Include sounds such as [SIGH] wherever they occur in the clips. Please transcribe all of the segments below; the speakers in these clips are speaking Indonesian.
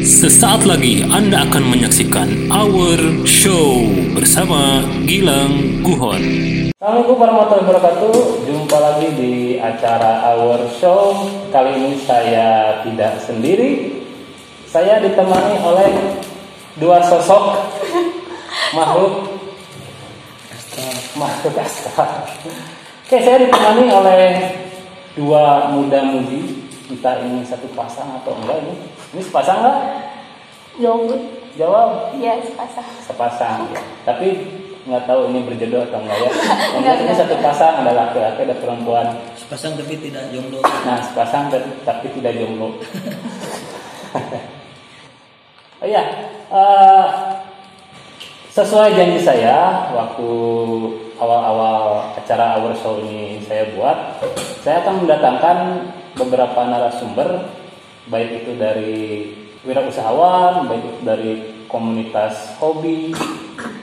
Sesaat lagi Anda akan menyaksikan Our Show bersama Gilang Guhon. Assalamualaikum warahmatullahi wabarakatuh. Jumpa lagi di acara Our Show. Kali ini saya tidak sendiri. Saya ditemani oleh dua sosok [LAUGHS] makhluk makhluk astral. Oke, saya ditemani oleh dua muda-mudi. Entah ini satu pasang atau enggak ini. Ini sepasang nggak? Jauh. Jawab. Iya, sepasang. sepasang tapi nggak tahu ini berjodoh atau enggak ya [LAUGHS] yang Enggak, ini enggak. satu pasang ada laki-laki ada perempuan Sepasang tapi tidak jomblo. nah sepasang tapi, tapi tidak jomblo [LAUGHS] oh iya eh, sesuai janji saya waktu awal-awal acara our show ini saya buat saya akan mendatangkan beberapa narasumber baik itu dari wirausahawan baik itu dari komunitas hobi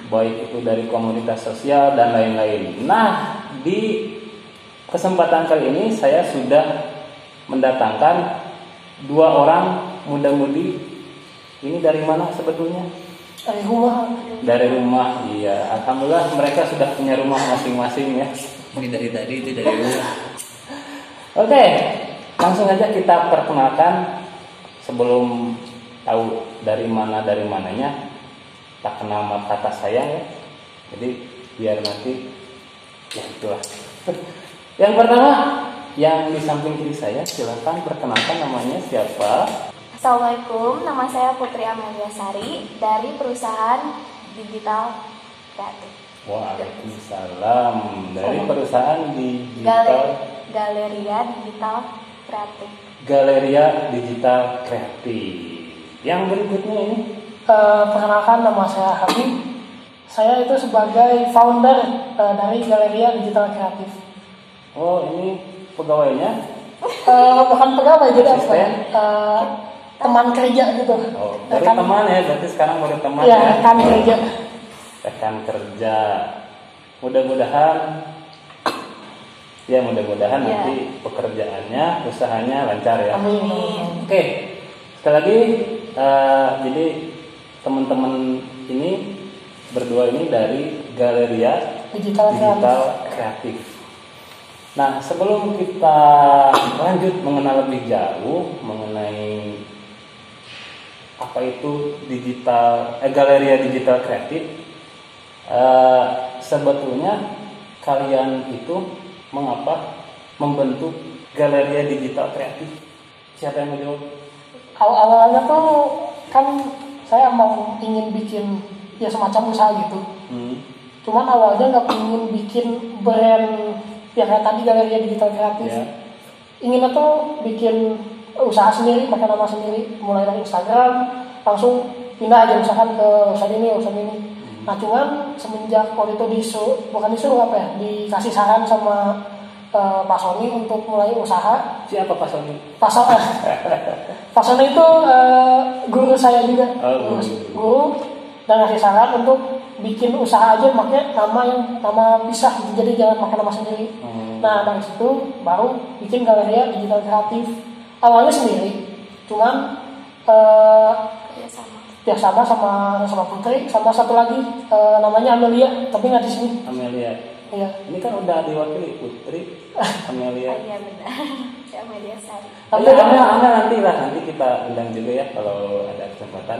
baik itu dari komunitas sosial dan lain-lain. Nah di kesempatan kali ini saya sudah mendatangkan dua orang muda-mudi. Ini dari mana sebetulnya? Dari rumah. dari rumah iya. Alhamdulillah mereka sudah punya rumah masing-masing ya. Ini dari tadi itu dari rumah. oke langsung aja kita perkenalkan sebelum tahu dari mana dari mananya tak kenal kata saya ya. Jadi biar nanti ya itulah. [LAUGHS] Yang pertama yang di samping kiri saya silahkan perkenalkan namanya siapa. Assalamualaikum, nama saya Putri Amelia Sari dari perusahaan Digital Kreatif. Waalaikumsalam. Dari perusahaan digital? Galer Galeria Digital Kreatif. Galeria Digital Kreatif. Yang berikutnya ini Eh, perkenalkan nama saya Habib. Saya itu sebagai founder eh, dari Galeria Digital Kreatif. oh ini pegawainya Eh, bukan pegawai jadi apa? Eh, teman kerja gitu. oh baru kan- teman ya berarti sekarang baru teman Iya, ya rekan kerja. rekan kerja mudah-mudahan ya mudah-mudahan Iya. nanti pekerjaannya usahanya lancar ya Amin. Oke, sekali lagi eh, jadi teman-teman ini berdua ini dari Galeria Digital Kreatif. Digital Kreatif. Nah, sebelum kita lanjut mengenal lebih jauh mengenai apa itu digital eh, Galeria Digital Kreatif, eh, sebetulnya kalian itu mengapa membentuk Galeria Digital Kreatif? Siapa yang mau jawab? Awal-awalnya tuh kan saya mau ingin bikin ya semacam usaha gitu. Hmm. Cuman awalnya nggak ingin bikin brand yang kayak tadi Galeria Digital Kreatif. Ya. Inginnya tuh bikin usaha sendiri, pakai nama sendiri, mulai dari Instagram, langsung pindah aja misalkan ke usaha ini, usaha ini. Nah cuman semenjak waktu itu disuruh, bukan disuruh apa ya, dikasih saran sama eh, Pak Sony untuk mulai usaha. Siapa Pak Sony? Pak Sony, [LAUGHS] Pak Sony itu eh, guru saya juga, Oh, guru, guru. dan ngasih saran untuk bikin usaha aja pakai nama yang nama pisah jadi jangan pakai nama sendiri. Hmm. Nah dari situ baru bikin galeria digital kreatif awalnya sendiri, cuman eh, Ya sama. sama sama Putri, sama satu lagi eh, namanya Amelia, tapi nggak di sini. Amelia. Iya. Ini kan udah diwakili Putri Oh, [LAUGHS] Amelia. iya benar. Saya Amelia Sari. Oh, Tapi ya, beda, Amel, Amel nanti lah nanti kita undang juga ya kalau ada kesempatan.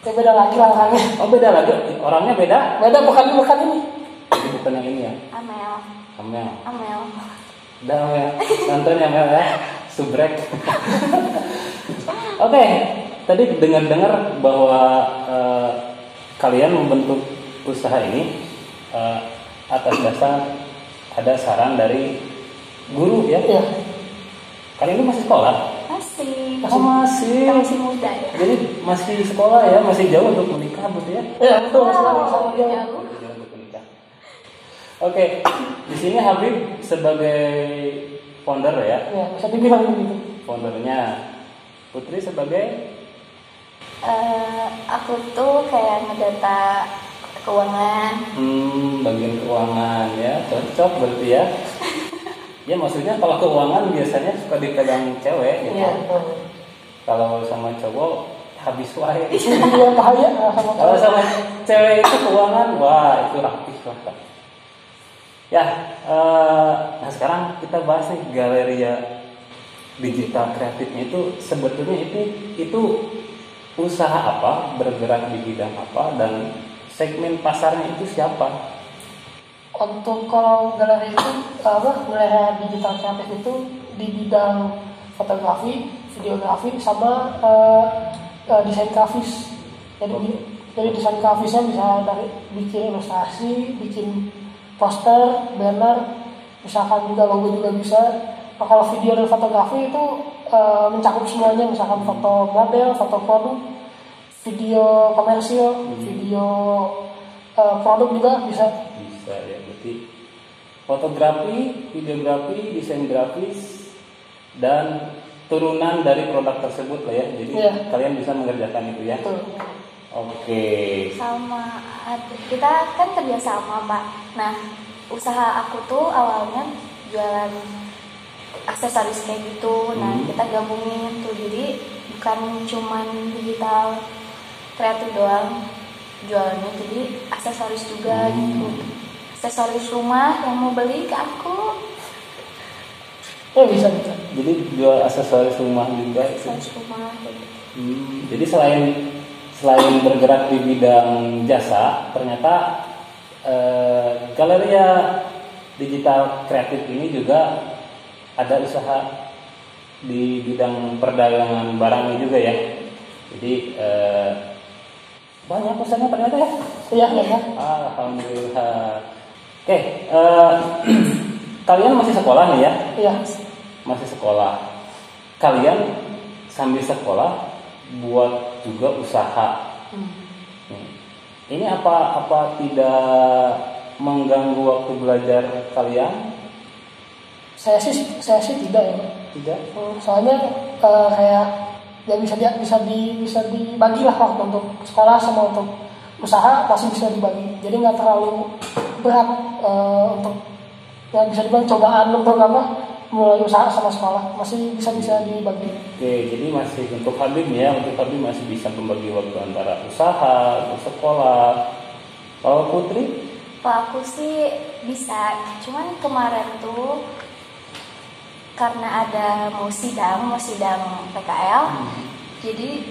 ya beda lagi lah orangnya. Oh beda lagi, orangnya beda. Beda bukan bukan ini. Jadi bukan yang ini ya, Amel. Amel. Amel. Udah Amel, nonton ya Amel ya, [LAUGHS] subrek. [LAUGHS] Oke, tadi dengar-dengar bahwa eh, kalian membentuk usaha ini eh, atas dasar ada saran dari guru ya. Iya. Kalian ini masih sekolah? Masih. Oh, masih. Kita masih muda ya. Jadi masih sekolah ya, masih jauh untuk menikah betul ya? Iya betul. Sama- sama dia. jauh. Jauh untuk menikah. Oke, di sini Habib sebagai founder ya, Ya, bisa dibilang begitu. foundernya. Putri sebagai Eh, aku tuh kayak ngedata keuangan. hmm, bagian keuangan ya, cocok berarti ya. [LAUGHS] Ya maksudnya kalau keuangan biasanya suka dipegang cewek gitu. Iya. betul. kalau sama cowok habis wae [LAUGHS] Iya bahaya sama kalau sama cewek itu keuangan wah itu rapih lah ya eh, nah sekarang kita bahas nih galeria digital kreatifnya itu sebetulnya itu itu usaha apa bergerak di bidang apa dan segmen pasarnya itu siapa Untuk kalau galeri itu apa galeri digital kreatif itu di bidang fotografi, videografi sama eh, eh, desain grafis. Jadi Oke. jadi desain grafisnya bisa dari bikin ilustrasi, bikin poster, banner, misalkan juga logo juga bisa. Nah, kalau video dan fotografi itu eh, mencakup semuanya, misalkan foto model, foto produk, video komersil, video eh, produk juga bisa. bisa ya. Berarti fotografi videografi desain grafis dan turunan dari produk tersebut lah ya. Jadi Iya. kalian bisa mengerjakan itu ya. Betul. oke. Sama ad- kita kan kerja sama pak. Nah usaha aku tuh awalnya jualan aksesoris kayak gitu nah Hmm. kita gabungin tuh jadi bukan cuman digital kreatif doang jualannya jadi aksesoris juga Hmm. gitu aksesoris rumah yang mau beli ke aku Ya bisa bisa. jadi jual aksesoris rumah juga itu. aksesoris rumah kayak gitu. Hmm, jadi selain selain bergerak di bidang jasa ternyata eh, galeria digital kreatif ini juga ada usaha di bidang perdagangan barangnya juga ya jadi eh, banyak usahanya ternyata ya Iya iya. Alhamdulillah. Oke, eh, [CLEARS THROAT] kalian masih sekolah nih ya? Iya. Masih sekolah. Kalian sambil sekolah buat juga usaha. Nih, Ini apa apa tidak mengganggu waktu belajar kalian? Saya sih saya sih tidak ya. Tidak. Hmm, Soalnya eh, kayak ya bisa dia bisa di bisa dibagi lah waktu untuk sekolah sama untuk usaha pasti bisa dibagi. Jadi nggak terlalu berat eh, untuk ya bisa dibilang cobaan untuk apa mulai usaha sama sekolah masih bisa bisa dibagi. Oke, jadi masih untuk Habib ya, untuk Habib masih bisa membagi waktu antara usaha, sekolah. Kalau Putri? Kalau aku sih bisa, cuman kemarin tuh karena ada mau sidang, mau sidang PKL, jadi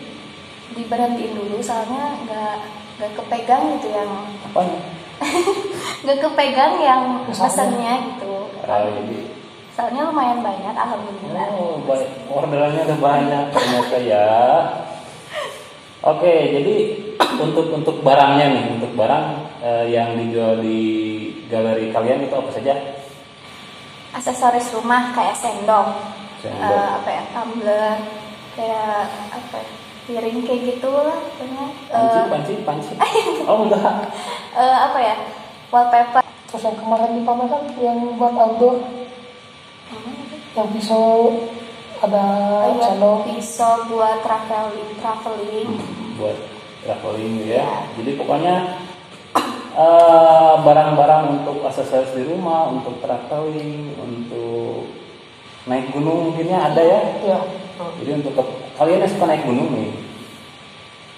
diberhentiin dulu soalnya nggak nggak kepegang gitu yang Apanya? [LAUGHS] nggak kepegang yang Pesannya. gitu. Ah, jadi Soalnya lumayan banyak, alhamdulillah. Oh, baik. Orderannya udah banyak ternyata ya. Oke, jadi [CLEARS THROAT] untuk untuk barangnya nih, untuk barang eh, yang dijual di galeri kalian itu apa saja? Aksesoris rumah kayak sendok, Sendok. eh, apa ya, tumbler, kayak apa ya, piring kayak gitu lah, pokoknya. Panci, Eh, panci, panci. [LAUGHS] Oh enggak. eh, apa ya, wallpaper. Terus yang kemarin dipamerkan yang buat outdoor yang pisau ada Oh, iya, sendok pisau buat traveling, traveling. Buat traveling ya. Jadi pokoknya eh, barang-barang untuk aksesoris di rumah, untuk traveling, untuk naik gunung mungkinnya ada ya. ya Jadi untuk ke- kalian yang suka naik gunung nih,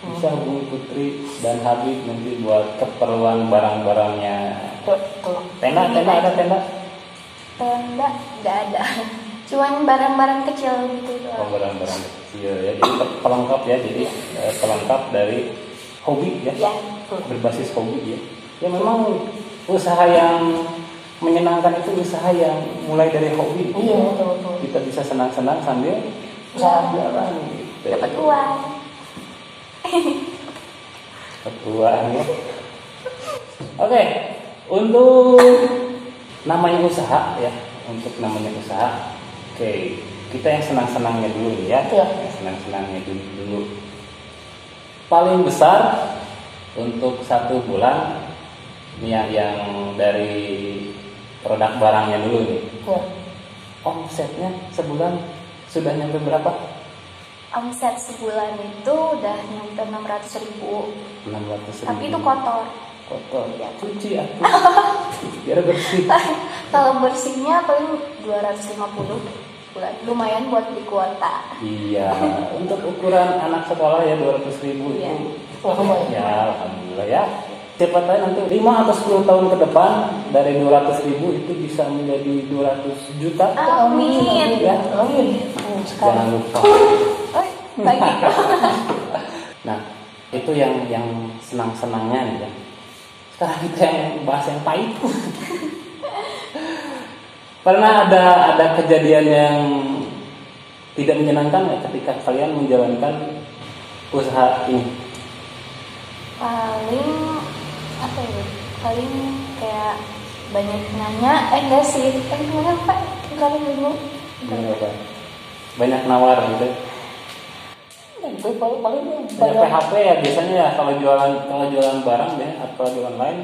bisa hubungi Putri dan Habib nanti buat keperluan barang-barangnya. Tenda, tenda ada tenda? Tenda nggak ada, [LAUGHS] cuman barang-barang kecil gitu Oh, doang. barang-barang kecil ya. Jadi pe- pelengkap ya. Jadi eh, pelengkap dari hobi ya. Ya, Berbasis hobi ya. Ya memang usaha yang menyenangkan itu usaha yang mulai dari hobi. iya betul betul Kita bisa senang-senang sambil usaha jalan gitu. dapat [LAUGHS] uang. Ya. Oke, untuk namanya usaha ya, untuk namanya usaha. Oke, kita yang senang-senangnya dulu ya. Iya. Yang Senang-senangnya dulu, dulu. Paling besar untuk satu bulan nih ya, yang dari produk barangnya dulu nih. ya Omsetnya sebulan sudah nyampe berapa? Omset sebulan itu udah nyampe 600 ribu, 600 tapi itu kotor. kotor Iya. cuci aku [LAUGHS] biar bersih Kalau bersihnya paling 250. bulan lumayan buat beli kuota Iya, untuk ukuran anak sekolah ya 200 ribu Iya. itu lumayan. ya alhamdulillah ya. Siapa tahu nanti 5 atau 10 tahun ke depan dari 200 ribu itu bisa menjadi 200 juta. amin Ya. Amin. Hmm, Jangan lupa. [LAUGHS] Nah, itu yang yang senang-senangnya nih ya. Sekarang kita yang bahas yang pahit. [LAUGHS] Pernah ada ada kejadian yang tidak menyenangkan nggak ketika kalian menjalankan usaha ini? paling apa ya? Paling kayak banyak nanya eh enggak sih. Eh gimana pak kali dulu? Banyak nawar gitu. Itu paling paling Banyak PHP ya biasanya ya. Kalau jualan kalau jualan barang ya atau jualan lain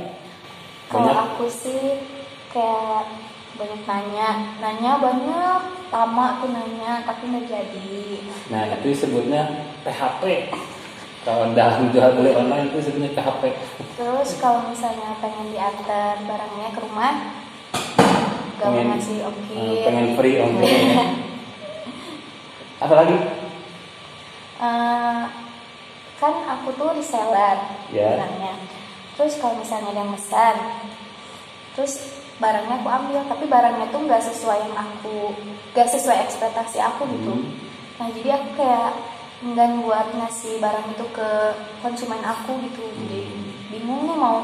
kalau aku sih kayak banyak nanya. Nanya banyak lama tuh nanya tapi nggak jadi. Nah itu disebutnya PHP. Kalau dalam jual beli online itu disebutnya PHP. terus kalau misalnya pengen diantar barangnya ke rumah gak mau Pengen- ngasih ongkir pengen free ongkirnya. [LAUGHS] Apa lagi? Eh, kan aku tuh reseller Ya. bilangnya. Terus kalau misalnya ada yang pesan, terus barangnya aku ambil, tapi barangnya tuh nggak sesuai yang aku, nggak sesuai ekspektasi aku gitu. Hmm. Nah jadi aku kayak enggan buat ngasih barang itu ke konsumen aku gitu. Jadi bingung nih mau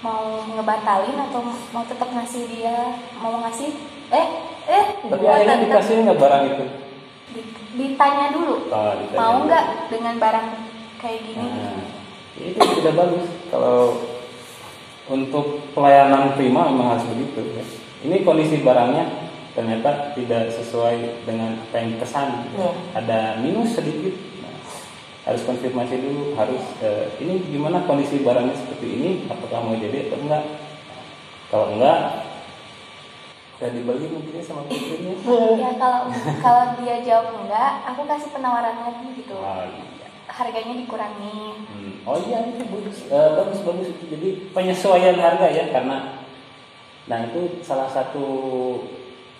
mau ngebatalin atau mau tetap ngasih dia mau ngasih eh eh Tapi akhirnya dikasih nggak barang itu? di- ditanya dulu Oh, ditanya mau nggak dengan barang kayak gini Nah, itu tidak bagus kalau untuk pelayanan prima memang harus begitu ya. Ini kondisi barangnya ternyata tidak sesuai dengan apa yang pesan. Ya. Ada minus sedikit. Nah, harus konfirmasi dulu, harus eh, ini gimana kondisi barangnya seperti ini, apakah mau jadi atau enggak? Kalau enggak, ya dibagi mungkin sama pikirnya. ya kalau kalau dia jawab enggak aku kasih penawaran lagi gitu Ah, iya. harganya dikurangi Hmm. Oh iya itu bagus, Eh, bagus bagus jadi penyesuaian harga ya karena nah itu salah satu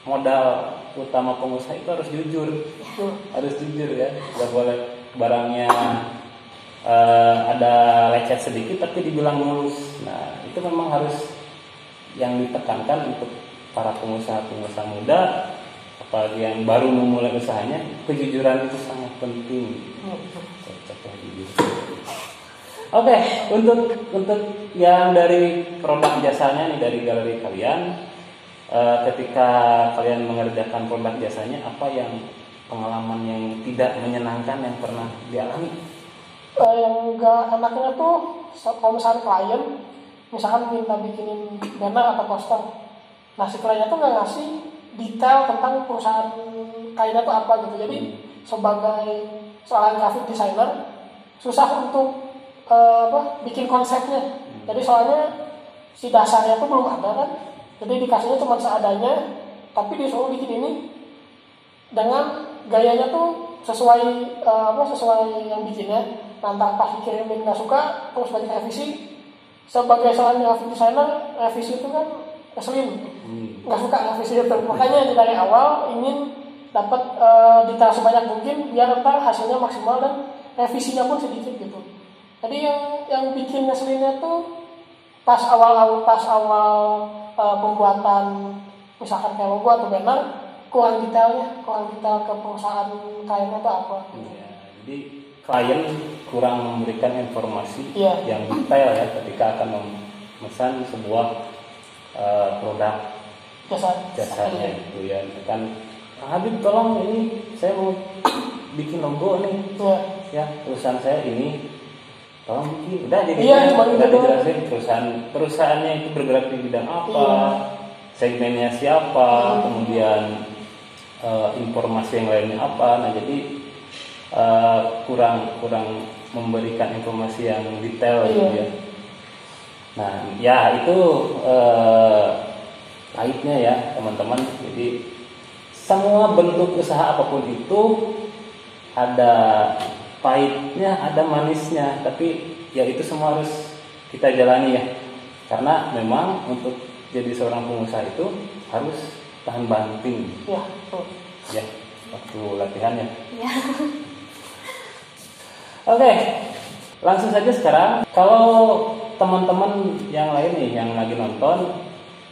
modal utama pengusaha itu harus jujur. Harus jujur ya. Nggak boleh barangnya eh, ada lecet sedikit tapi dibilang mulus. Nah itu memang harus yang ditekankan untuk para pengusaha-pengusaha muda apalagi yang baru memulai usahanya kejujuran itu sangat penting. Jujur. Oke, untuk untuk yang dari produk jasanya nih dari galeri kalian, eh, ketika kalian mengerjakan produk jasanya, apa yang pengalaman yang tidak menyenangkan yang pernah dialami? Eh, yang enggak enaknya tuh kalau misalnya klien misalkan minta bikinin banner atau poster nah si kliennya tuh nggak ngasih detail tentang perusahaan kainnya tuh apa gitu. Jadi sebagai seorang graphic designer susah untuk eh, apa bikin konsepnya. Jadi soalnya si dasarnya tuh belum ada kan jadi dikasihnya cuma seadanya tapi disuruh bikin ini dengan gayanya tuh sesuai eh, apa sesuai yang bikinnya. Nanti pas dikirimin nggak suka terus banyak revisi. Sebagai seorang graphic designer revisi itu kan ngeselin. Hmm. nggak suka revisi itu makanya dari awal ingin dapat eh, detail sebanyak mungkin biar ntar hasilnya maksimal dan revisinya pun sedikit gitu. Jadi yang yang bikin ngeselinnya tuh pas awal-awal pas awal eh, pembuatan misalkan kayak logo atau banner kurang detailnya kurang detail ke perusahaan kainnya tuh apa. Ya, jadi klien kurang memberikan informasi Iya. yang detail ya ketika akan memesan sebuah eh, produk jasa jasanya itu ya. Kan "Kang Habib tolong ini saya mau bikin logo nih. Ya ya perusahaan saya ini tolong bikin udah jadi Iya, cuma udah itu doang. dijelasin perusahaan perusahaannya itu bergerak di bidang apa Iya. segmennya siapa Hmm. kemudian eh, informasi yang lainnya apa nah jadi eh, kurang kurang memberikan informasi yang detail gitu Iya. ya nah ya itu pahitnya ya teman-teman jadi semua bentuk usaha apa pun itu ada pahitnya ada manisnya tapi ya itu semua harus kita jalani ya karena memang untuk jadi seorang pengusaha itu harus tahan banting ya tuh. ya waktu latihan ya. ya [LAUGHS] Oke, langsung saja sekarang. Kalau teman-teman yang lain nih yang lagi nonton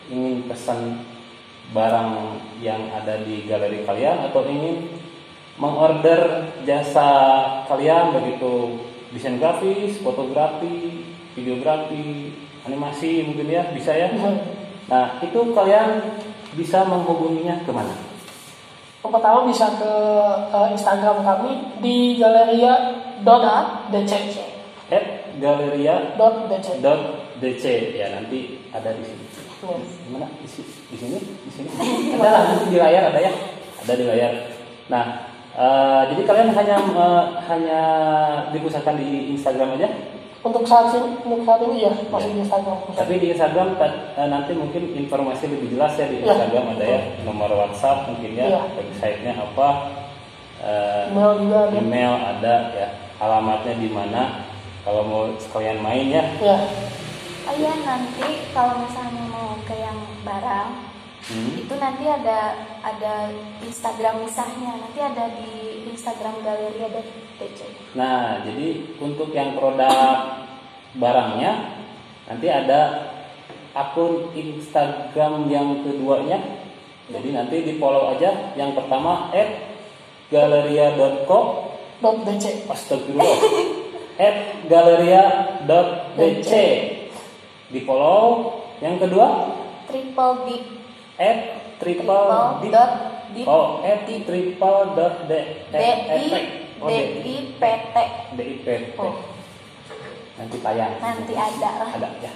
ingin pesan barang yang ada di galeri kalian atau ingin mengorder jasa kalian begitu desain grafis, fotografi, videografi, animasi mungkin ya bisa ya. Nah itu kalian bisa menghubunginya ke mana? Yang pertama bisa ke eh, Instagram kami di galeria.dc At galeria .dc. dc ya nanti ada di sini. Gimana? Di, di sini? Di sini? Ada lah, di layar ada ya? Ada di layar. Nah, eh, jadi kalian hanya eh, hanya dipusatkan di Instagram aja? Untuk saat ini, untuk saat ini ya masih di Instagram. Tapi di Instagram ta- eh, nanti mungkin informasi lebih jelas ya di Ya. Instagram ada ya nomor WhatsApp mungkin ya, Iya. websitenya apa, eh, Email juga ada. email ada ya, alamatnya di mana. Kalau mau sekalian main ya, Ya, oh iya nanti kalau misalnya mau ke yang barang hmm, itu nanti ada ada Instagram misahnya nanti ada di Instagram galeri ada DC Nah, jadi untuk yang produk barangnya nanti ada akun Instagram yang keduanya. Jadi nanti di follow aja. Yang pertama @galeria.co .dc. Astagfirullah. [LAUGHS] @galeria.dc di follow. Yang kedua triple D at triple triple d dot di oh at triple dot d. D I oh, D I P. T. DIP Oh. nanti tayang. Nanti ada lah. Ada ya.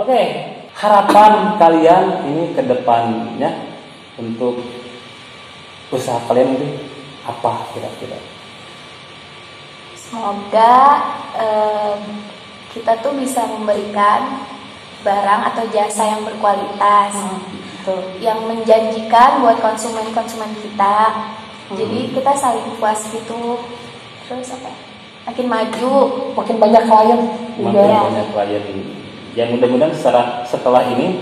Oke harapan kalian ini ke depannya untuk usaha kalian ini apa kira-kira? Semoga em, kita tuh bisa memberikan barang atau jasa yang berkualitas, Betul. yang menjanjikan buat konsumen-konsumen kita. Jadi kita saling puas gitu. Terus apa? Makin maju. Makin banyak klien juga. makin Ya. banyak klien ini ya mudah-mudahan setelah setelah ini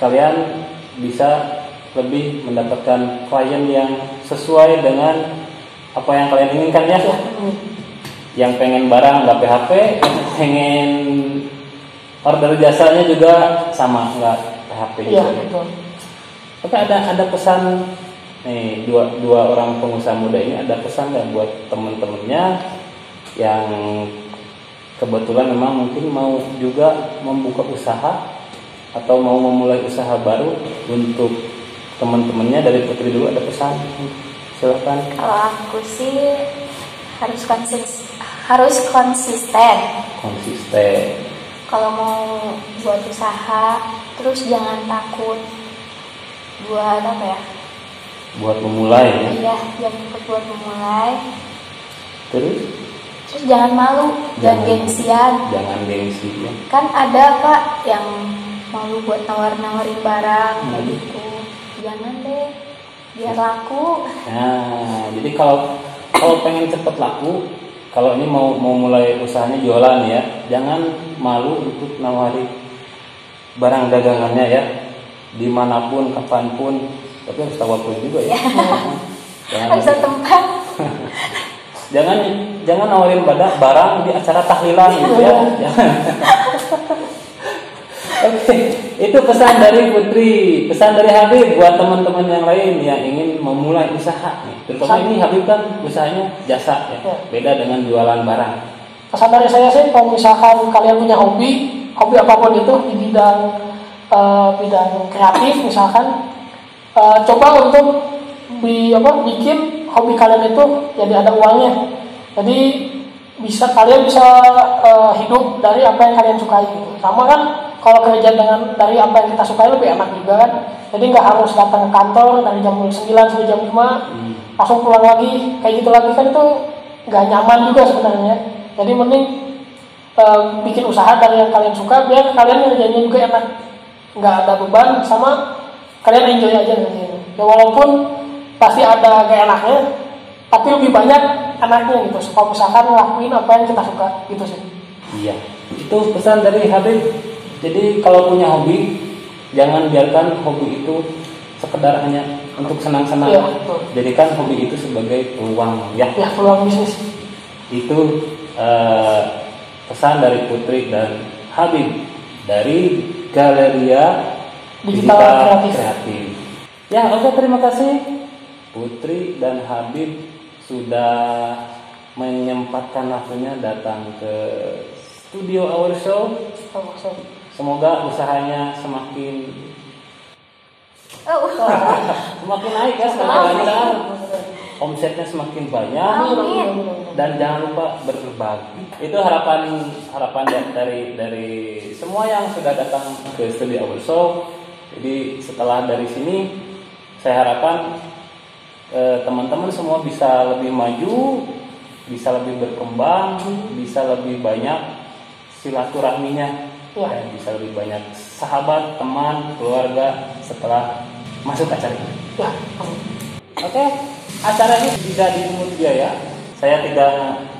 kalian bisa lebih mendapatkan klien yang sesuai dengan apa yang kalian inginkan ya yang pengen barang nggak PHP yang pengen order jasanya juga sama nggak PHP Iya, juga betul. Tapi ada ada pesan nih dua dua orang pengusaha muda ini ada pesan nggak buat teman-temannya yang kebetulan memang mungkin mau juga membuka usaha atau mau memulai usaha baru untuk teman-temannya dari Putri dulu? Ada pesan? Silakan. Kalau aku sih harus konsis harus konsisten. konsisten Kalau mau buat usaha, terus jangan takut buat apa ya? buat memulai ya Iya, jangan takut buat memulai. terus Terus jangan malu, jangan Jangan. gengsian. jangan gengsi ya Kan ada pak yang malu buat nawar-nawarin barang Hmm. gitu. Jangan deh, biar laku. Nah, jadi kalau kalau pengen cepet laku, kalau ini mau mau mulai usahanya jualan ya, jangan malu untuk nawari barang dagangannya ya, di mana pun, kapan pun, tapi harus tahu waktu juga ya. [LAUGHS] jangan Harus ada tempat. [LAUGHS] jangan jangan nawarin pada barang di acara tahlilan gitu ya. Jangan. [LAUGHS] Oke, itu pesan dari Putri, pesan dari Habib buat teman-teman yang lain yang ingin memulai usaha nih. Terutama ini Habib kan usahanya jasa ya, Ya. beda dengan jualan barang. Pesan dari saya sih kalau misalkan kalian punya hobi, hobi apa pun itu di bidang eh, bidang kreatif misalkan eh, coba untuk bi, apa, bikin hobi kalian itu jadi ada uangnya. Jadi bisa kalian bisa eh, hidup dari apa yang kalian sukai gitu. Sama kan kalau kerja dengan dari apa yang kita sukai lebih enak juga kan. Jadi nggak harus datang ke kantor dari jam 9 sampai jam 5 langsung pulang lagi kayak gitu lagi kan itu nggak nyaman juga sebenarnya jadi mending eh, bikin usaha dari yang kalian suka biar kalian ngerjainnya juga enak nggak ada beban sama kalian enjoy aja ngerjainnya ya walaupun pasti ada gak enaknya tapi lebih banyak enaknya gitu kalau misalkan ngelakuin apa yang kita suka gitu sih Iya, itu pesan dari Habib. Jadi kalau punya hobi, jangan biarkan hobi itu sekedar hanya untuk senang-senang. Iya, betul. Jadikan hobi itu sebagai peluang ya. Ya peluang bisnis. Itu eh, pesan dari Putri dan Habib dari Galeria Digital Kreatif. Kreatif. Ya, oke terima kasih Putri dan Habib sudah menyempatkan waktunya datang ke studio Our Show. Semoga usahanya semakin Oh, [LAUGHS] semakin naik ya, lancar. Omsetnya semakin banyak amin. dan jangan lupa berbagi. Itu harapan harapan da- dari dari semua yang sudah datang ke studio Our Show. Jadi setelah dari sini saya harapkan eh, teman-teman semua bisa lebih maju, bisa lebih berkembang, bisa lebih banyak silaturahminya, Ya. dan bisa lebih banyak sahabat, teman, keluarga setelah masuk acara ini. Ya. Oke, acara ini bisa dipungut biaya. Saya tidak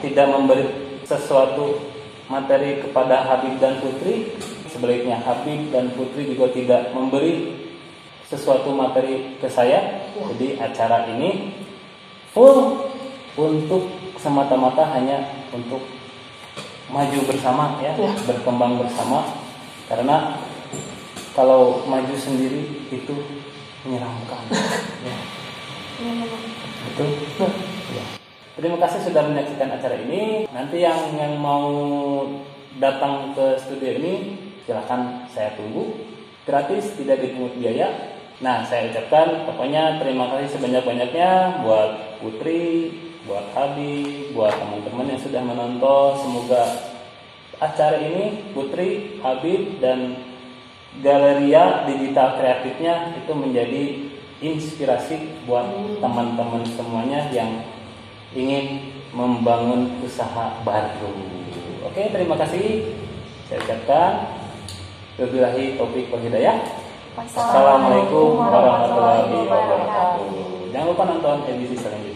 tidak memberi sesuatu materi kepada Habib dan Putri. Sebaliknya Habib dan Putri juga tidak memberi sesuatu materi ke saya. Jadi acara ini full untuk semata-mata hanya untuk maju bersama ya, Ya. berkembang bersama. Karena kalau maju sendiri itu menyeramkan. [LAUGHS] ya. Betul. Ya. Terima kasih sudah menyaksikan acara ini. Nanti yang yang mau datang ke studio ini silahkan saya tunggu. Gratis, tidak dipungut biaya. Nah, saya ucapkan pokoknya terima kasih sebanyak-banyaknya buat Putri, buat Habib, buat teman-teman yang sudah menonton. Semoga acara ini Putri, Habib dan Galeria Digital Kreatifnya itu menjadi inspirasi buat teman-teman semuanya yang ingin membangun usaha baru. Oke, terima kasih. Saya ucapkan Wabillahi taufiq wal hidayah. Assalamualaikum warahmatullahi wabarakatuh. Jangan lupa nonton edisi selanjutnya.